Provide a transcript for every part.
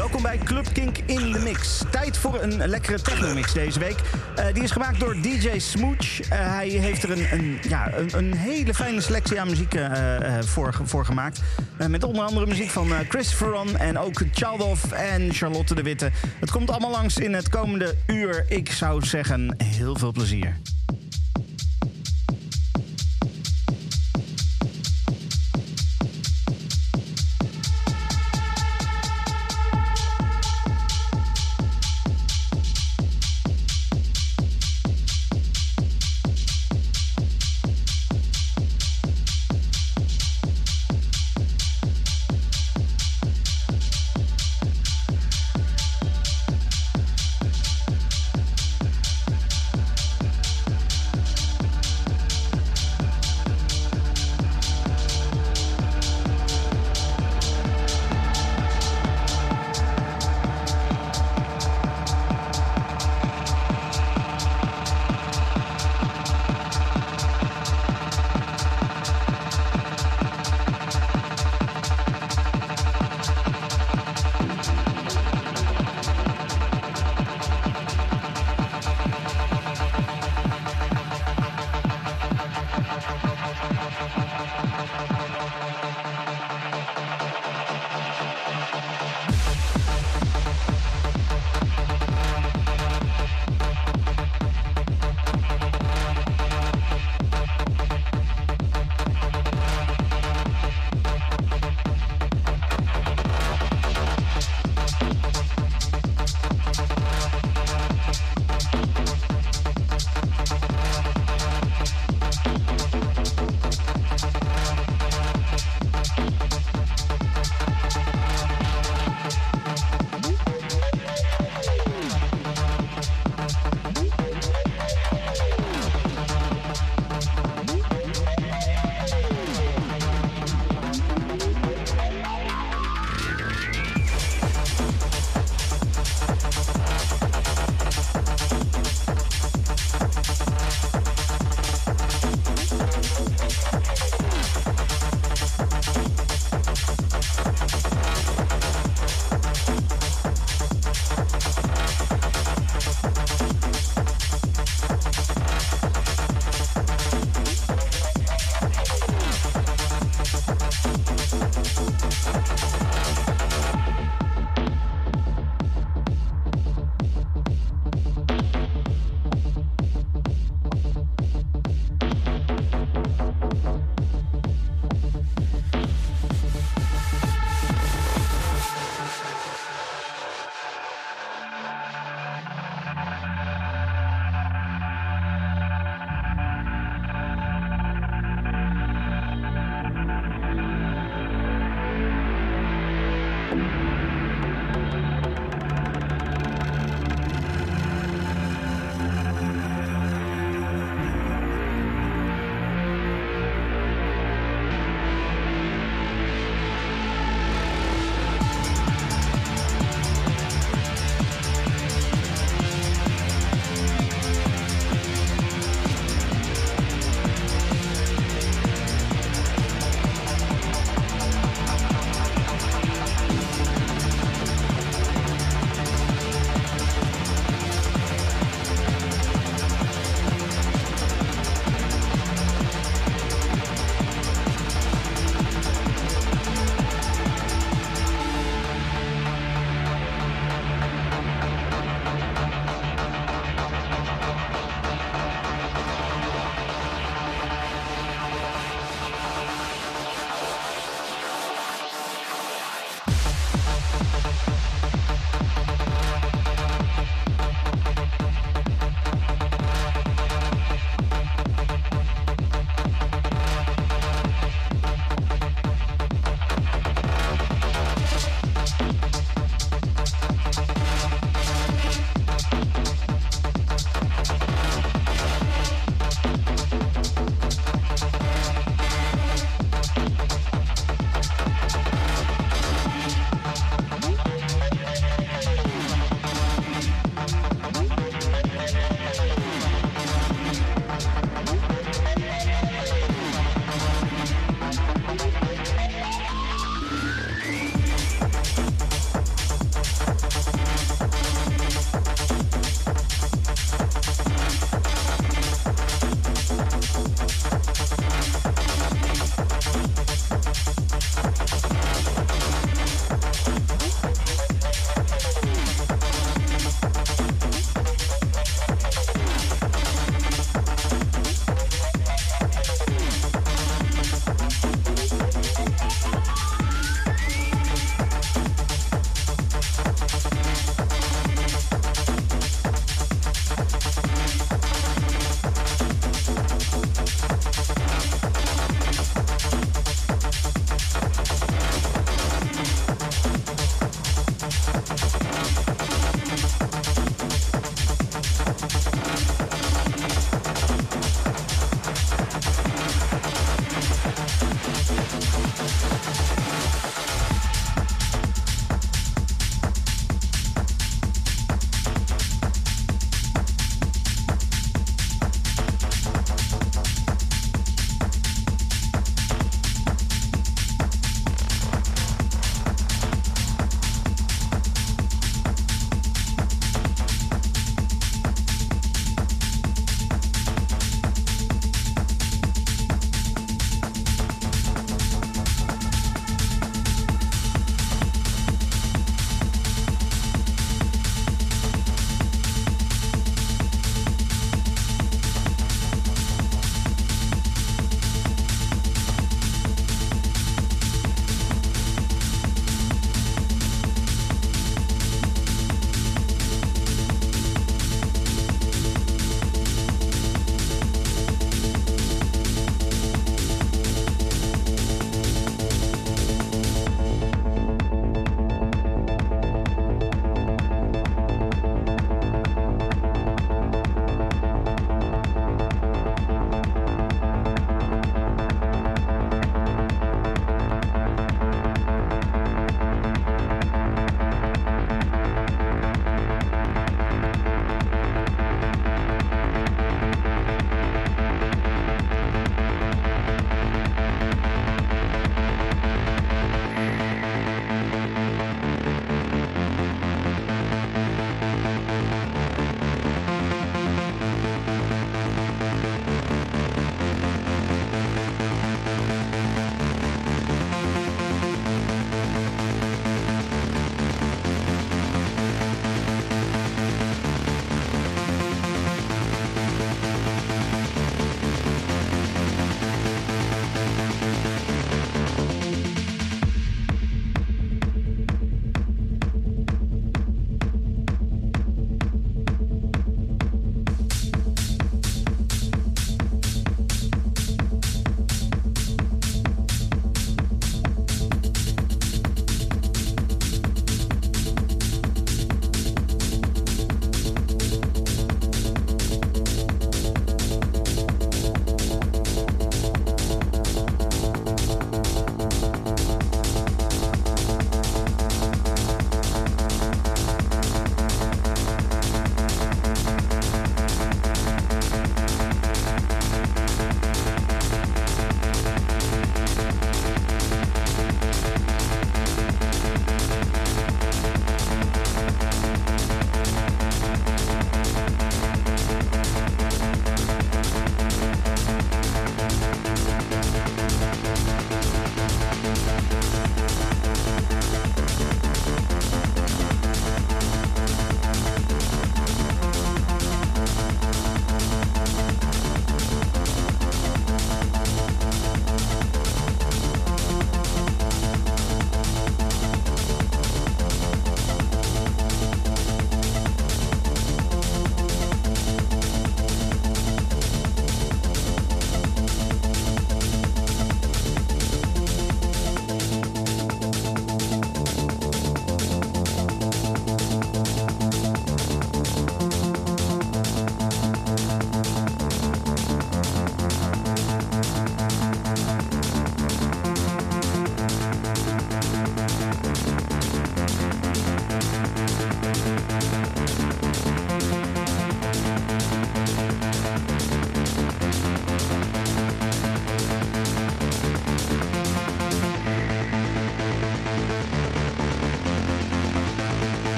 Welkom bij Club Kink in de Mix. Tijd voor een lekkere techno-mix deze week. Eh, die is gemaakt door DJ Smooch. Eh, hij heeft er een, een, ja, een, een hele fijne selectie aan muziek eh, voor, voor gemaakt. Met onder andere muziek van Christopher Ron en ook Chaldov en Charlotte de Witte. Het komt allemaal langs in het komende uur. Ik zou zeggen, heel veel plezier.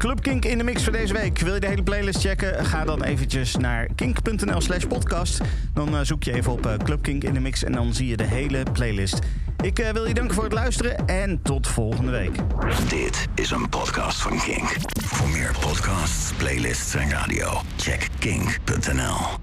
Club Kink in de mix voor deze week. Wil je de hele playlist checken? Ga dan eventjes naar kink.nl slash podcast. Dan uh, zoek je even op uh, Club Kink in de mix en dan zie je de hele playlist. Ik uh, wil je danken voor het luisteren en tot volgende week. Dit is een podcast van Kink. Voor meer podcasts, playlists en radio, check kink.nl.